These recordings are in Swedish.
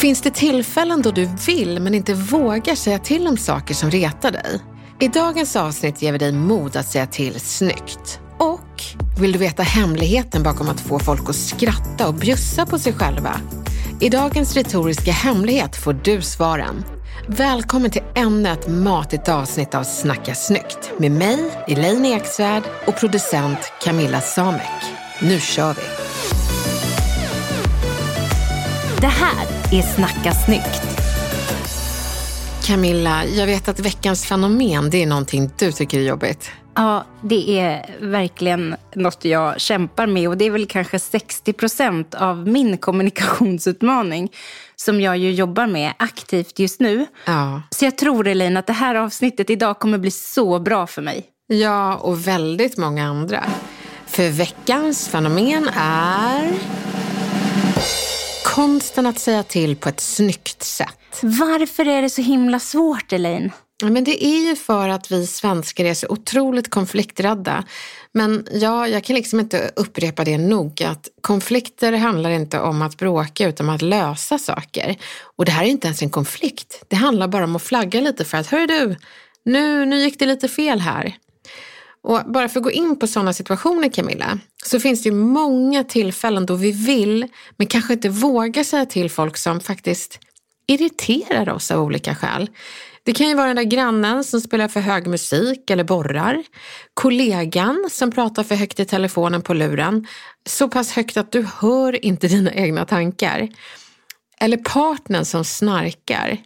Finns det tillfällen då du vill men inte vågar säga till om saker som retar dig? I dagens avsnitt ger vi dig mod att säga till snyggt. Och vill du veta hemligheten bakom att få folk att skratta och bjussa på sig själva? I dagens retoriska hemlighet får du svaren. Välkommen till ännu ett matigt avsnitt av Snacka snyggt med mig, Elaine Eksvärd och producent Camilla Samek. Nu kör vi! Det här är Snacka snyggt. Camilla, jag vet att veckans fenomen, det är någonting du tycker är jobbigt. Ja, det är verkligen något jag kämpar med och det är väl kanske 60 procent av min kommunikationsutmaning som jag ju jobbar med aktivt just nu. Ja. Så jag tror, Elin, att det här avsnittet idag kommer bli så bra för mig. Ja, och väldigt många andra. För veckans fenomen är konsten att säga till på ett snyggt sätt. Varför är det så himla svårt, Elaine? Men det är ju för att vi svenskar är så otroligt konflikträdda. Men ja, jag kan liksom inte upprepa det nog att konflikter handlar inte om att bråka utan om att lösa saker. Och det här är inte ens en konflikt. Det handlar bara om att flagga lite för att, hör du, nu, nu gick det lite fel här. Och bara för att gå in på sådana situationer Camilla, så finns det ju många tillfällen då vi vill, men kanske inte vågar säga till folk som faktiskt irriterar oss av olika skäl. Det kan ju vara den där grannen som spelar för hög musik eller borrar. Kollegan som pratar för högt i telefonen på luren. Så pass högt att du hör inte dina egna tankar. Eller partnern som snarkar.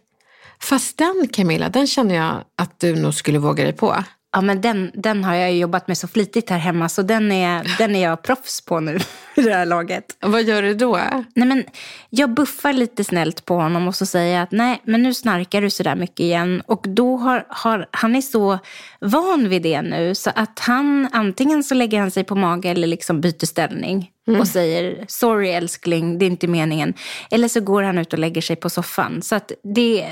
Fast den Camilla, den känner jag att du nog skulle våga dig på. Ja, men den, den har jag jobbat med så flitigt här hemma så den är, den är jag proffs på nu i det här laget. Vad gör du då? Nej, men jag buffar lite snällt på honom och så säger jag att nej, men nu snarkar du sådär mycket igen. Och då har, har han är så van vid det nu så att han antingen så lägger han sig på mage eller liksom byter ställning mm. och säger sorry älskling, det är inte meningen. Eller så går han ut och lägger sig på soffan. Så att det,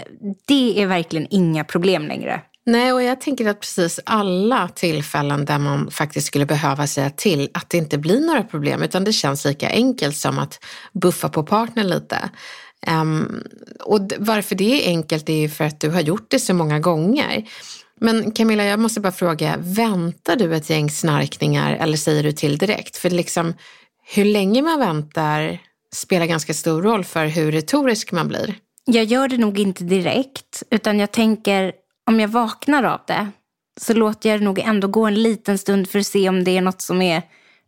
det är verkligen inga problem längre. Nej, och jag tänker att precis alla tillfällen där man faktiskt skulle behöva säga till att det inte blir några problem utan det känns lika enkelt som att buffa på partnern lite. Um, och varför det är enkelt är ju för att du har gjort det så många gånger. Men Camilla, jag måste bara fråga, väntar du ett gäng snarkningar eller säger du till direkt? För liksom, hur länge man väntar spelar ganska stor roll för hur retorisk man blir. Jag gör det nog inte direkt, utan jag tänker om jag vaknar av det så låter jag det nog ändå gå en liten stund för att se om det är något som är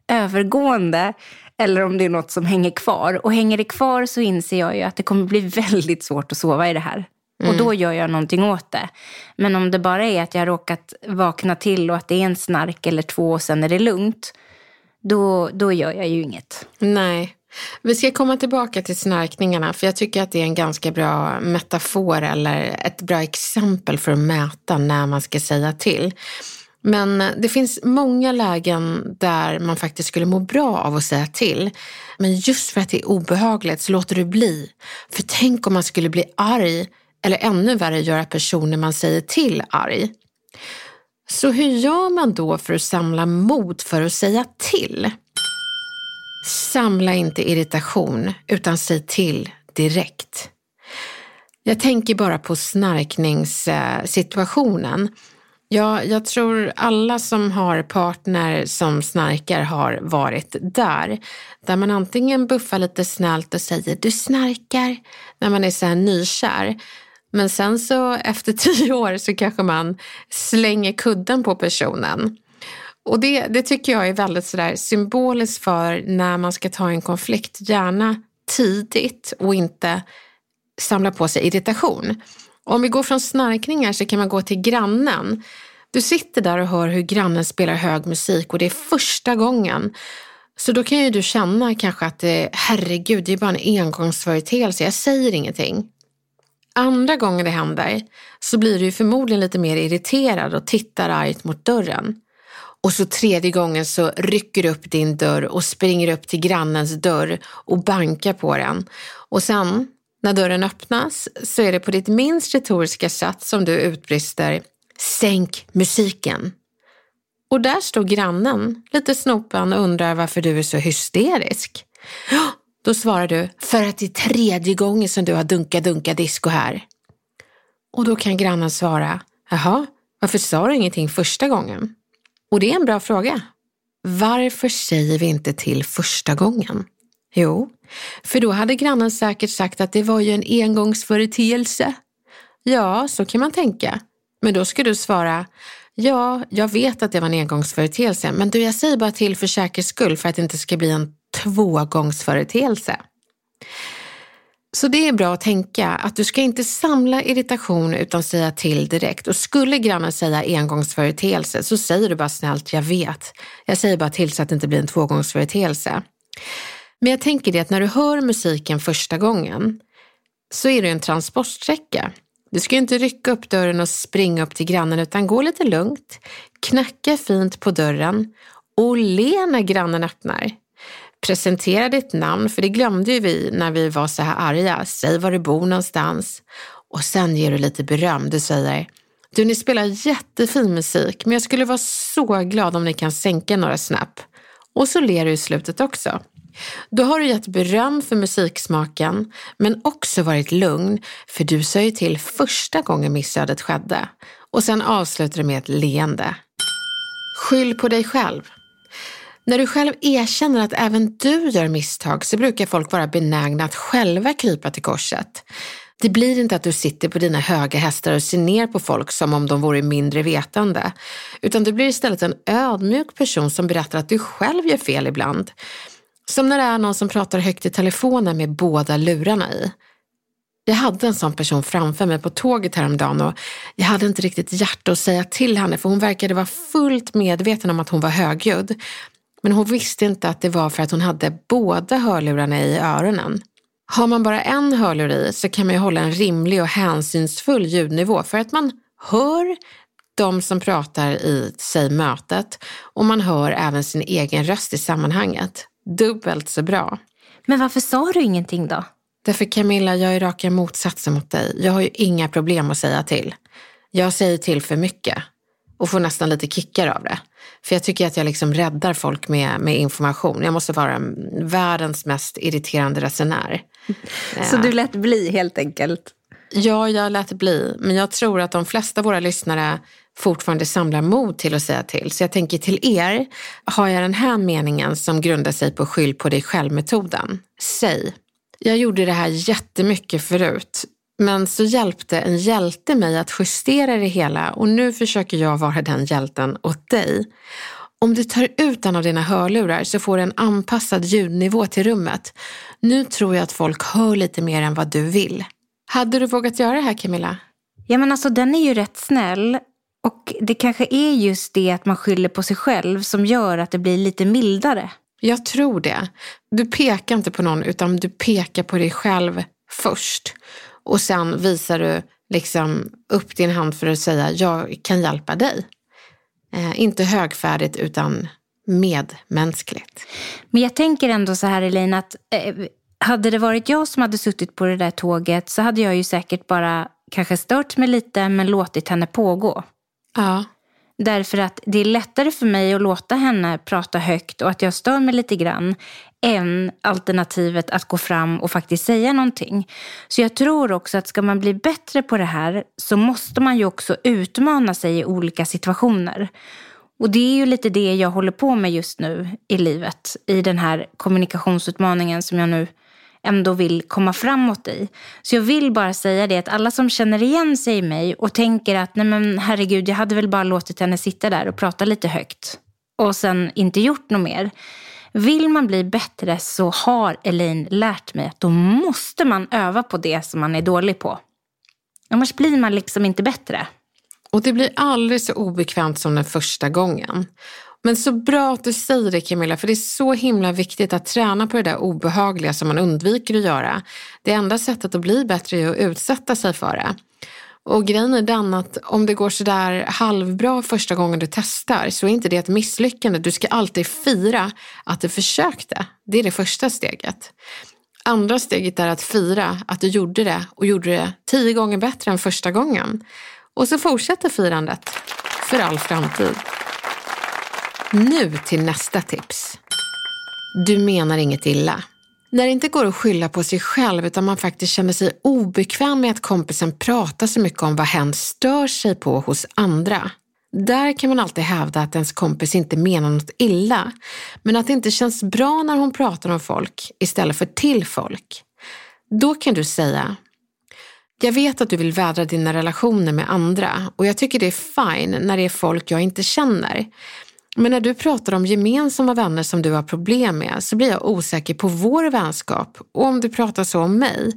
övergående eller om det är något som hänger kvar. Och hänger det kvar så inser jag ju att det kommer bli väldigt svårt att sova i det här. Mm. Och då gör jag någonting åt det. Men om det bara är att jag har råkat vakna till och att det är en snark eller två och sen är det lugnt. Då, då gör jag ju inget. Nej. Vi ska komma tillbaka till snarkningarna för jag tycker att det är en ganska bra metafor eller ett bra exempel för att mäta när man ska säga till. Men det finns många lägen där man faktiskt skulle må bra av att säga till. Men just för att det är obehagligt så låter du bli. För tänk om man skulle bli arg eller ännu värre göra personer man säger till arg. Så hur gör man då för att samla mod för att säga till? Samla inte irritation utan säg till direkt. Jag tänker bara på snarkningssituationen. Ja, jag tror alla som har partner som snarkar har varit där. Där man antingen buffar lite snällt och säger du snarkar när man är så här nykär. Men sen så efter tio år så kanske man slänger kudden på personen. Och det, det tycker jag är väldigt sådär symboliskt för när man ska ta en konflikt, gärna tidigt och inte samla på sig irritation. Om vi går från snarkningar så kan man gå till grannen. Du sitter där och hör hur grannen spelar hög musik och det är första gången. Så då kan ju du känna kanske att det, herregud, det är bara en engångsföreteelse, jag säger ingenting. Andra gången det händer så blir du förmodligen lite mer irriterad och tittar argt mot dörren. Och så tredje gången så rycker du upp din dörr och springer upp till grannens dörr och bankar på den. Och sen när dörren öppnas så är det på ditt minst retoriska sätt som du utbrister Sänk musiken. Och där står grannen, lite snopen och undrar varför du är så hysterisk. Då svarar du, för att det är tredje gången som du har dunka-dunka disco här. Och då kan grannen svara, jaha, varför sa du ingenting första gången? Och det är en bra fråga. Varför säger vi inte till första gången? Jo, för då hade grannen säkert sagt att det var ju en engångsföreteelse. Ja, så kan man tänka. Men då ska du svara, ja, jag vet att det var en engångsföreteelse, men du, jag säger bara till för säkerhets skull för att det inte ska bli en tvågångsföreteelse. Så det är bra att tänka att du ska inte samla irritation utan säga till direkt. Och skulle grannen säga engångsföreteelse så säger du bara snällt, jag vet. Jag säger bara till så att det inte blir en tvågångsföreteelse. Men jag tänker det att när du hör musiken första gången så är det en transportsträcka. Du ska inte rycka upp dörren och springa upp till grannen utan gå lite lugnt, knacka fint på dörren och le när grannen öppnar. Presentera ditt namn, för det glömde ju vi när vi var så här arga. Säg var du bor någonstans. Och sen ger du lite beröm. Du säger, du ni spelar jättefin musik, men jag skulle vara så glad om ni kan sänka några snäpp. Och så ler du i slutet också. Då har du gett beröm för musiksmaken, men också varit lugn, för du sa ju till första gången missödet skedde. Och sen avslutar du med ett leende. Skyll på dig själv. När du själv erkänner att även du gör misstag så brukar folk vara benägna att själva krypa till korset. Det blir inte att du sitter på dina höga hästar och ser ner på folk som om de vore mindre vetande, utan du blir istället en ödmjuk person som berättar att du själv gör fel ibland. Som när det är någon som pratar högt i telefonen med båda lurarna i. Jag hade en sån person framför mig på tåget häromdagen och jag hade inte riktigt hjärta att säga till henne för hon verkade vara fullt medveten om att hon var högljudd. Men hon visste inte att det var för att hon hade båda hörlurarna i öronen. Har man bara en hörlur i så kan man ju hålla en rimlig och hänsynsfull ljudnivå för att man hör de som pratar i sig mötet och man hör även sin egen röst i sammanhanget. Dubbelt så bra. Men varför sa du ingenting då? Därför Camilla, jag är raka motsatsen mot dig. Jag har ju inga problem att säga till. Jag säger till för mycket och får nästan lite kickar av det. För jag tycker att jag liksom räddar folk med, med information. Jag måste vara världens mest irriterande resenär. Så du lät bli helt enkelt? Ja, jag lät bli. Men jag tror att de flesta av våra lyssnare fortfarande samlar mod till att säga till. Så jag tänker till er har jag den här meningen som grundar sig på skyll på dig själv-metoden. Säg, jag gjorde det här jättemycket förut. Men så hjälpte en hjälte mig att justera det hela och nu försöker jag vara den hjälten åt dig. Om du tar ut en av dina hörlurar så får du en anpassad ljudnivå till rummet. Nu tror jag att folk hör lite mer än vad du vill. Hade du vågat göra det här Camilla? Ja men alltså den är ju rätt snäll. Och det kanske är just det att man skyller på sig själv som gör att det blir lite mildare. Jag tror det. Du pekar inte på någon utan du pekar på dig själv först. Och sen visar du liksom upp din hand för att säga jag kan hjälpa dig. Eh, inte högfärdigt utan medmänskligt. Men jag tänker ändå så här Elin att eh, hade det varit jag som hade suttit på det där tåget så hade jag ju säkert bara kanske stört mig lite men låtit henne pågå. Ja. Därför att det är lättare för mig att låta henne prata högt och att jag stör mig lite grann än alternativet att gå fram och faktiskt säga någonting. Så jag tror också att ska man bli bättre på det här så måste man ju också utmana sig i olika situationer. Och det är ju lite det jag håller på med just nu i livet, i den här kommunikationsutmaningen som jag nu ändå vill komma framåt i. Så jag vill bara säga det att alla som känner igen sig i mig och tänker att nej men herregud, jag hade väl bara låtit henne sitta där och prata lite högt och sen inte gjort något mer. Vill man bli bättre så har Elaine lärt mig att då måste man öva på det som man är dålig på. Annars blir man liksom inte bättre. Och det blir aldrig så obekvämt som den första gången. Men så bra att du säger det Camilla, för det är så himla viktigt att träna på det där obehagliga som man undviker att göra. Det enda sättet att bli bättre är att utsätta sig för det. Och grejen är den att om det går sådär halvbra första gången du testar så är inte det ett misslyckande. Du ska alltid fira att du försökte. Det är det första steget. Andra steget är att fira att du gjorde det och gjorde det tio gånger bättre än första gången. Och så fortsätter firandet för all framtid. Nu till nästa tips. Du menar inget illa. När det inte går att skylla på sig själv utan man faktiskt känner sig obekväm med att kompisen pratar så mycket om vad hen stör sig på hos andra. Där kan man alltid hävda att ens kompis inte menar något illa, men att det inte känns bra när hon pratar om folk istället för till folk. Då kan du säga, jag vet att du vill vädra dina relationer med andra och jag tycker det är fine när det är folk jag inte känner. Men när du pratar om gemensamma vänner som du har problem med så blir jag osäker på vår vänskap och om du pratar så om mig.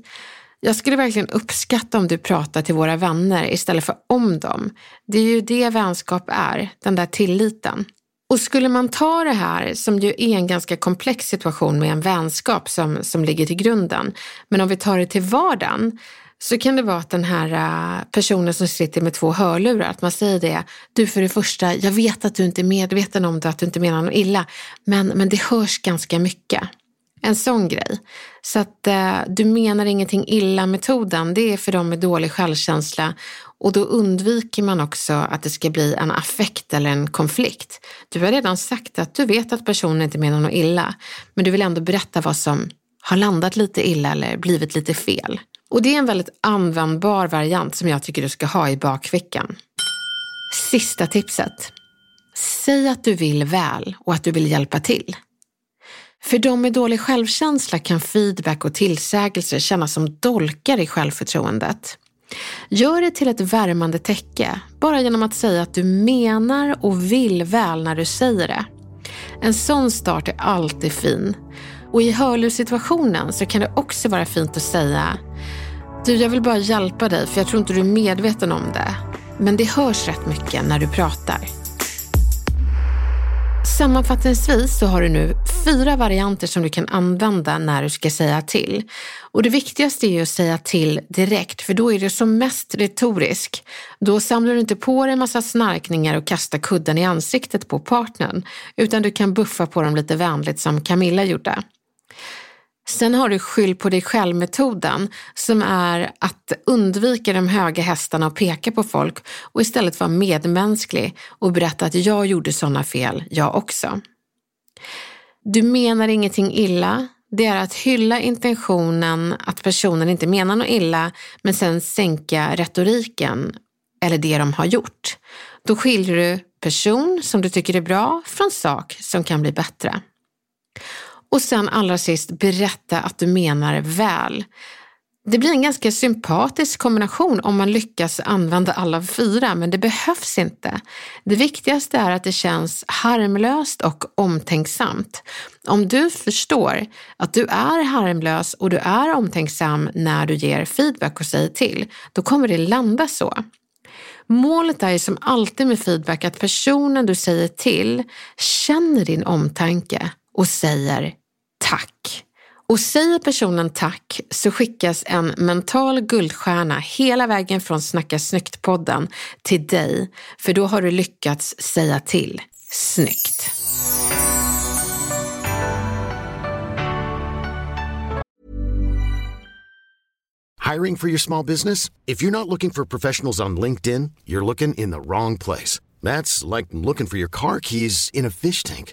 Jag skulle verkligen uppskatta om du pratar till våra vänner istället för om dem. Det är ju det vänskap är, den där tilliten. Och skulle man ta det här, som ju är en ganska komplex situation med en vänskap som, som ligger till grunden, men om vi tar det till vardagen, så kan det vara att den här äh, personen som sitter med två hörlurar, att man säger det, du för det första, jag vet att du inte är medveten om det, att du inte menar något illa, men, men det hörs ganska mycket. En sån grej. Så att eh, du menar ingenting illa-metoden, det är för dem med dålig självkänsla och då undviker man också att det ska bli en affekt eller en konflikt. Du har redan sagt att du vet att personen inte menar något illa, men du vill ändå berätta vad som har landat lite illa eller blivit lite fel. Och det är en väldigt användbar variant som jag tycker du ska ha i bakfickan. Sista tipset. Säg att du vill väl och att du vill hjälpa till. För de med dålig självkänsla kan feedback och tillsägelser kännas som dolkar i självförtroendet. Gör det till ett värmande täcke, bara genom att säga att du menar och vill väl när du säger det. En sån start är alltid fin. Och i hörlurssituationen så kan det också vara fint att säga du, jag vill bara hjälpa dig för jag tror inte du är medveten om det. Men det hörs rätt mycket när du pratar. Sammanfattningsvis så har du nu fyra varianter som du kan använda när du ska säga till. Och det viktigaste är ju att säga till direkt, för då är du som mest retorisk. Då samlar du inte på dig en massa snarkningar och kastar kudden i ansiktet på partnern, utan du kan buffa på dem lite vänligt som Camilla gjorde. Sen har du skyll på dig själv-metoden som är att undvika de höga hästarna och peka på folk och istället vara medmänsklig och berätta att jag gjorde sådana fel, jag också. Du menar ingenting illa. Det är att hylla intentionen att personen inte menar något illa men sen sänka retoriken eller det de har gjort. Då skiljer du person som du tycker är bra från sak som kan bli bättre. Och sen allra sist, berätta att du menar väl. Det blir en ganska sympatisk kombination om man lyckas använda alla fyra, men det behövs inte. Det viktigaste är att det känns harmlöst och omtänksamt. Om du förstår att du är harmlös och du är omtänksam när du ger feedback och säger till, då kommer det landa så. Målet är ju som alltid med feedback att personen du säger till känner din omtanke och säger tack. Och säger personen tack så skickas en mental guldstjärna hela vägen från Snacka snyggt-podden till dig, för då har du lyckats säga till snyggt. Hiring for your small business? If you're not looking for professionals on LinkedIn, you're looking in the wrong place. That's like looking for your car keys in a fish tank.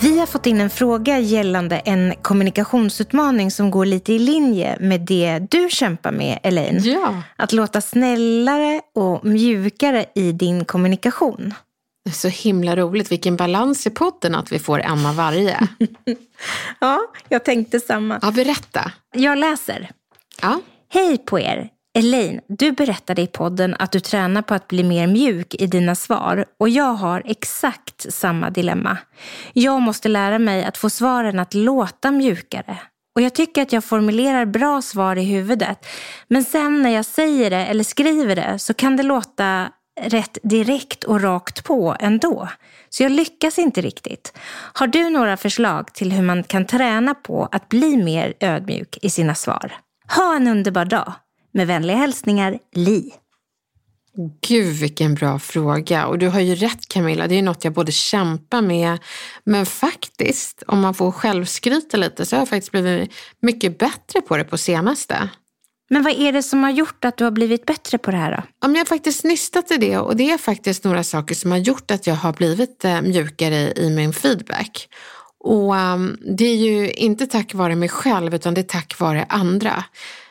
Vi har fått in en fråga gällande en kommunikationsutmaning som går lite i linje med det du kämpar med, Elaine. Ja. Att låta snällare och mjukare i din kommunikation. Det är så himla roligt. Vilken balans i podden att vi får en av varje. Ja, jag tänkte samma. Ja, berätta. Jag läser. Ja. Hej på er! Elaine, du berättade i podden att du tränar på att bli mer mjuk i dina svar och jag har exakt samma dilemma. Jag måste lära mig att få svaren att låta mjukare. Och jag tycker att jag formulerar bra svar i huvudet. Men sen när jag säger det eller skriver det så kan det låta rätt direkt och rakt på ändå. Så jag lyckas inte riktigt. Har du några förslag till hur man kan träna på att bli mer ödmjuk i sina svar? Ha en underbar dag! Med vänliga hälsningar, Li. Gud vilken bra fråga. Och du har ju rätt Camilla, det är något jag både kämpar med men faktiskt, om man får självskryta lite så har jag faktiskt blivit mycket bättre på det på senaste. Men vad är det som har gjort att du har blivit bättre på det här då? Ja, men jag har faktiskt nystat i det och det är faktiskt några saker som har gjort att jag har blivit eh, mjukare i min feedback. Och um, det är ju inte tack vare mig själv utan det är tack vare andra.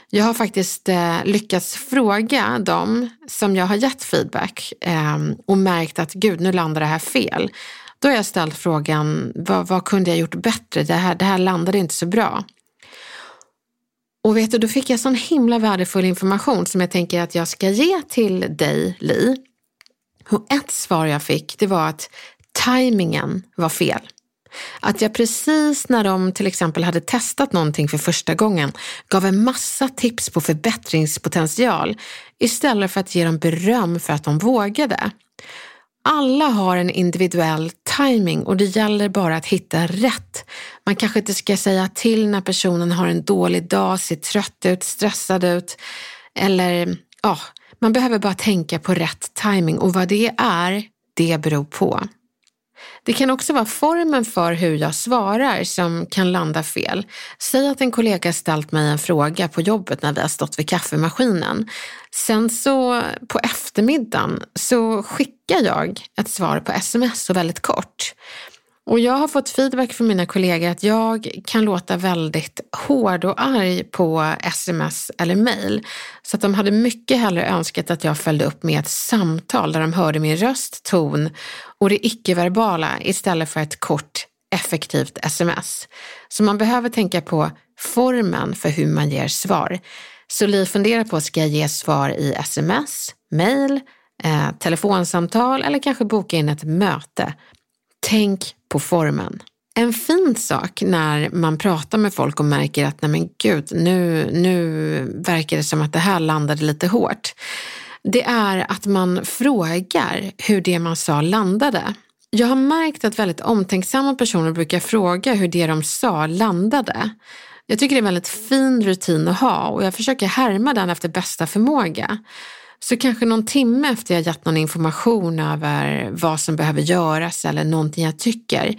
Jag har faktiskt eh, lyckats fråga dem som jag har gett feedback eh, och märkt att gud, nu landar det här fel. Då har jag ställt frågan, vad, vad kunde jag gjort bättre? Det här, det här landade inte så bra. Och vet du, då fick jag sån himla värdefull information som jag tänker att jag ska ge till dig, Li. Och ett svar jag fick, det var att tajmingen var fel. Att jag precis när de till exempel hade testat någonting för första gången gav en massa tips på förbättringspotential istället för att ge dem beröm för att de vågade. Alla har en individuell timing och det gäller bara att hitta rätt. Man kanske inte ska säga till när personen har en dålig dag, ser trött ut, stressad ut eller ja, man behöver bara tänka på rätt timing och vad det är, det beror på. Det kan också vara formen för hur jag svarar som kan landa fel. Säg att en kollega ställt mig en fråga på jobbet när vi har stått vid kaffemaskinen. Sen så på eftermiddagen så skickar jag ett svar på sms och väldigt kort. Och jag har fått feedback från mina kollegor att jag kan låta väldigt hård och arg på sms eller mail. Så att de hade mycket hellre önskat att jag följde upp med ett samtal där de hörde min röst, ton och det icke-verbala istället för ett kort effektivt sms. Så man behöver tänka på formen för hur man ger svar. Så Li funderar på, ska jag ge svar i sms, mail, eh, telefonsamtal eller kanske boka in ett möte? Tänk på formen. En fin sak när man pratar med folk och märker att nej men gud, nu, nu verkar det som att det här landade lite hårt. Det är att man frågar hur det man sa landade. Jag har märkt att väldigt omtänksamma personer brukar fråga hur det de sa landade. Jag tycker det är en väldigt fin rutin att ha och jag försöker härma den efter bästa förmåga. Så kanske någon timme efter jag gett någon information över vad som behöver göras eller någonting jag tycker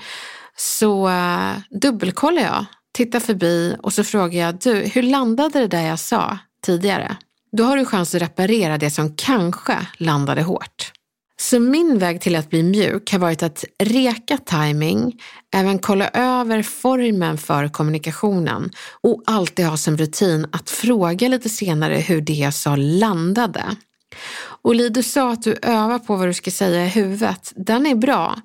så eh, dubbelkollar jag, tittar förbi och så frågar jag, du, hur landade det där jag sa tidigare? Då har du chans att reparera det som kanske landade hårt. Så min väg till att bli mjuk har varit att reka timing, även kolla över formen för kommunikationen och alltid ha som rutin att fråga lite senare hur det jag sa landade. Och Li, du sa att du övar på vad du ska säga i huvudet. Den är bra.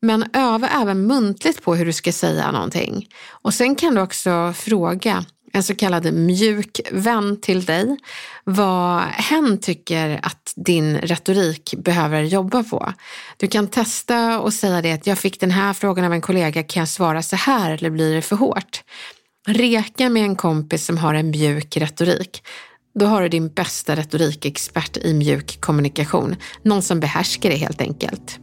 Men öva även muntligt på hur du ska säga någonting. Och sen kan du också fråga, en så kallad mjuk vän till dig, vad hen tycker att din retorik behöver jobba på. Du kan testa och säga det att jag fick den här frågan av en kollega, kan jag svara så här eller blir det för hårt? Reka med en kompis som har en mjuk retorik. Då har du din bästa retorikexpert i mjuk kommunikation. Någon som behärskar det helt enkelt.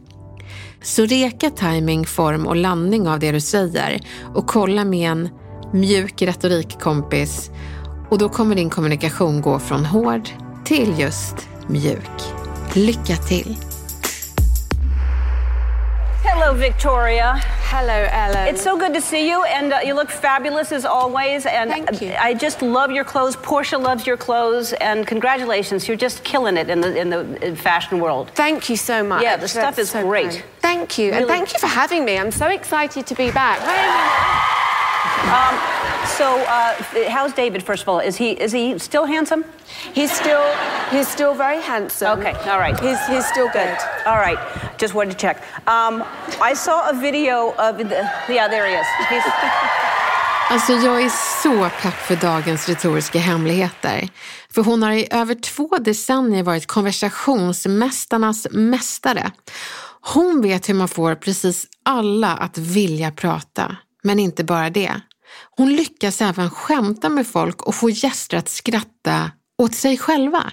Så reka timing, form och landning av det du säger och kolla med en mjuk retorikkompis och då kommer din kommunikation gå från hård till just mjuk. Lycka till! Hello, Victoria. Hello, Ellen. It's so good to see you, and uh, you look fabulous as always. And Thank you. I just love your clothes. Portia loves your clothes, and congratulations, you're just killing it in the in the fashion world. Thank you so much. Yeah, the stuff That's is so great. kind. Thank you, and thank you for having me. I'm so excited to be back. Um, so, uh, how's David? First of all, is he is he still handsome? He's still he's still very handsome. Okay, all right. He's he's still good. All right, just wanted to check. Um, I saw a video of the, yeah, there he is. He's, Alltså jag är så pepp för dagens retoriska hemligheter. För hon har i över två decennier varit konversationsmästarnas mästare. Hon vet hur man får precis alla att vilja prata. Men inte bara det. Hon lyckas även skämta med folk och få gäster att skratta åt sig själva.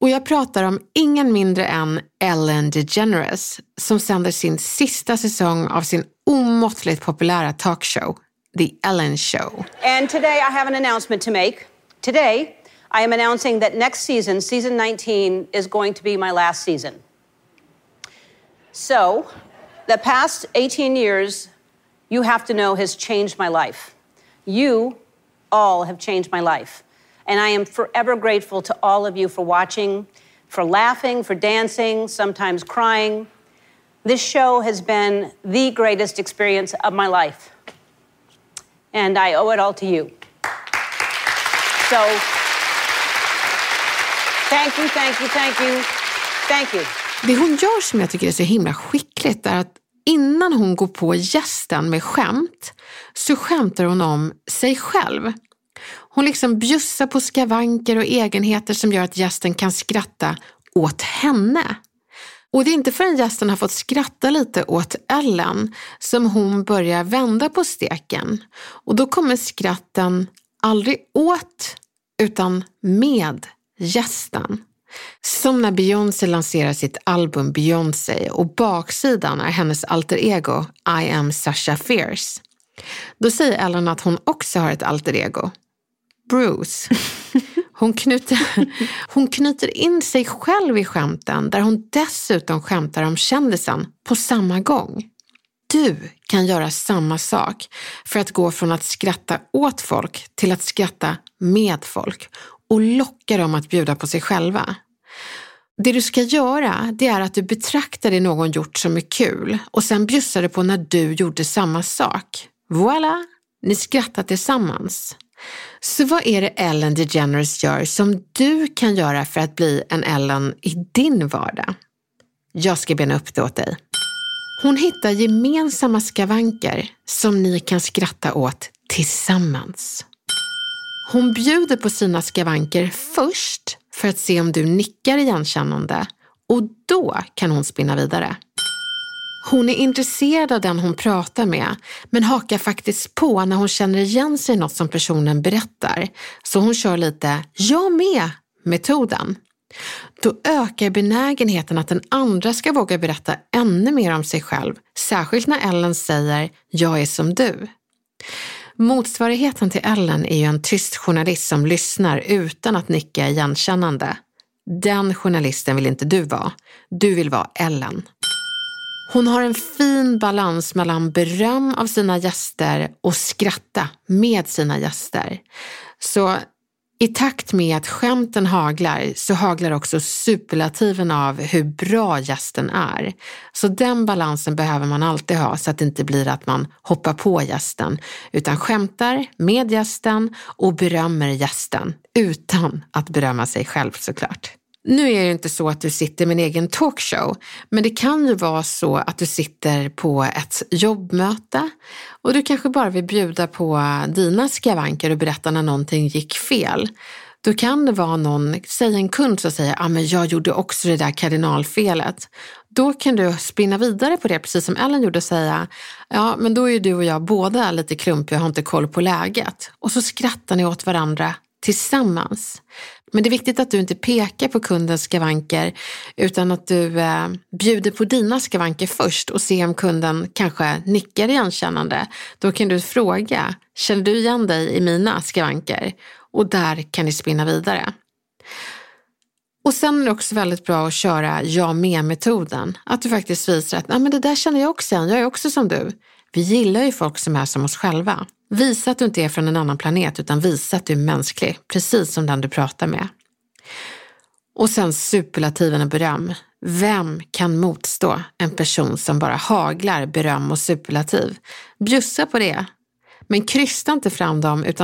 Och jag pratar om ingen mindre än Ellen DeGeneres som sänder sin sista säsong av sin omåttligt populära talkshow, The Ellen Show. And today I have an announcement to make. Today I am announcing that next season, season 19, is going to be my last season. So, the past 18 years, you have to know, has changed my life. You all have changed my life. And I am forever grateful to all of you for watching, for laughing, for dancing, sometimes crying. This show has been the greatest experience of my life and I owe it all to you. So, thank you, thank you, thank you, thank you. Det hon gör som jag tycker är så himla skickligt är att innan hon går på gästen med skämt så skämtar hon om sig själv. Hon liksom bjussar på skavanker och egenheter som gör att gästen kan skratta åt henne. Och det är inte förrän gästen har fått skratta lite åt Ellen som hon börjar vända på steken. Och då kommer skratten aldrig åt utan med gästen. Som när Beyoncé lanserar sitt album Beyoncé och baksidan är hennes alter ego I am Sasha Fierce. Då säger Ellen att hon också har ett alter ego. Bruce. Hon knyter, hon knyter in sig själv i skämten där hon dessutom skämtar om kändisen på samma gång. Du kan göra samma sak för att gå från att skratta åt folk till att skratta med folk och locka dem att bjuda på sig själva. Det du ska göra det är att du betraktar det någon gjort som är kul och sen bjussar du på när du gjorde samma sak. Voila! ni skrattar tillsammans. Så vad är det Ellen DeGeneres gör som du kan göra för att bli en Ellen i din vardag? Jag ska bena upp det åt dig. Hon hittar gemensamma skavanker som ni kan skratta åt tillsammans. Hon bjuder på sina skavanker först för att se om du nickar igenkännande och då kan hon spinna vidare. Hon är intresserad av den hon pratar med men hakar faktiskt på när hon känner igen sig i något som personen berättar. Så hon kör lite jag med metoden. Då ökar benägenheten att den andra ska våga berätta ännu mer om sig själv, särskilt när Ellen säger jag är som du. Motsvarigheten till Ellen är ju en tyst journalist som lyssnar utan att nicka igenkännande. Den journalisten vill inte du vara. Du vill vara Ellen. Hon har en fin balans mellan beröm av sina gäster och skratta med sina gäster. Så i takt med att skämten haglar så haglar också superlativen av hur bra gästen är. Så den balansen behöver man alltid ha så att det inte blir att man hoppar på gästen utan skämtar med gästen och berömmer gästen utan att berömma sig själv såklart. Nu är det inte så att du sitter med en egen talkshow, men det kan ju vara så att du sitter på ett jobbmöte och du kanske bara vill bjuda på dina skavanker och berätta när någonting gick fel. Då kan det vara någon, säg en kund som säger, ja ah, men jag gjorde också det där kardinalfelet. Då kan du spinna vidare på det, precis som Ellen gjorde och säga, ja men då är ju du och jag båda lite klumpiga och har inte koll på läget. Och så skrattar ni åt varandra tillsammans. Men det är viktigt att du inte pekar på kundens skavanker utan att du eh, bjuder på dina skavanker först och ser om kunden kanske nickar igenkännande. Då kan du fråga, känner du igen dig i mina skavanker? Och där kan ni spinna vidare. Och sen är det också väldigt bra att köra jag med-metoden. Att du faktiskt visar att Nej, men det där känner jag också igen, jag är också som du. Vi gillar ju folk som är som oss själva. Visa att du inte är från en annan planet utan visa att du är mänsklig, precis som den du pratar med. Och sen superlativen och beröm. Vem kan motstå en person som bara haglar beröm och superlativ? Bjussa på det. Men krysta inte fram dem utan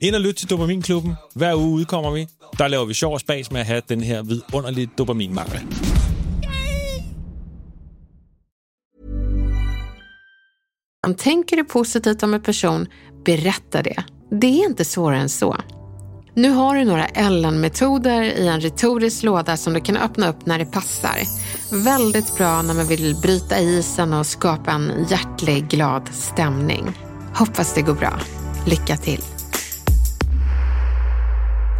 Ind og lyt til Dopaminklubben. Hver uge udkommer vi. Der laver vi sjov og spas med at have den her vidunderlige dopaminmangel. Tänker du positivt om en person, berätta det. Det är inte svårare än så. Nu har du några Ellen-metoder i en retorisk låda som du kan öppna upp när det passar. Väldigt bra när man vill bryta isen och skapa en hjärtlig, glad stämning. Hoppas det går bra. Lycka till!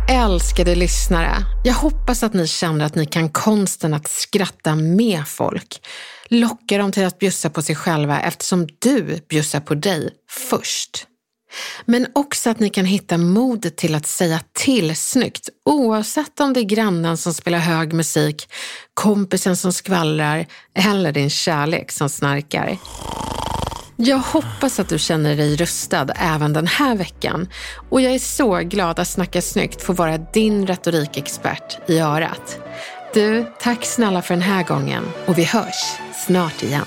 Älskade lyssnare, jag hoppas att ni känner att ni kan konsten att skratta med folk. Locka dem till att bjussa på sig själva eftersom du bjussar på dig först. Men också att ni kan hitta modet till att säga till snyggt oavsett om det är grannen som spelar hög musik, kompisen som skvallrar eller din kärlek som snarkar. Jag hoppas att du känner dig rustad även den här veckan och jag är så glad att Snacka snyggt får vara din retorikexpert i örat. Du, tack snälla för den här gången och vi hörs snart igen.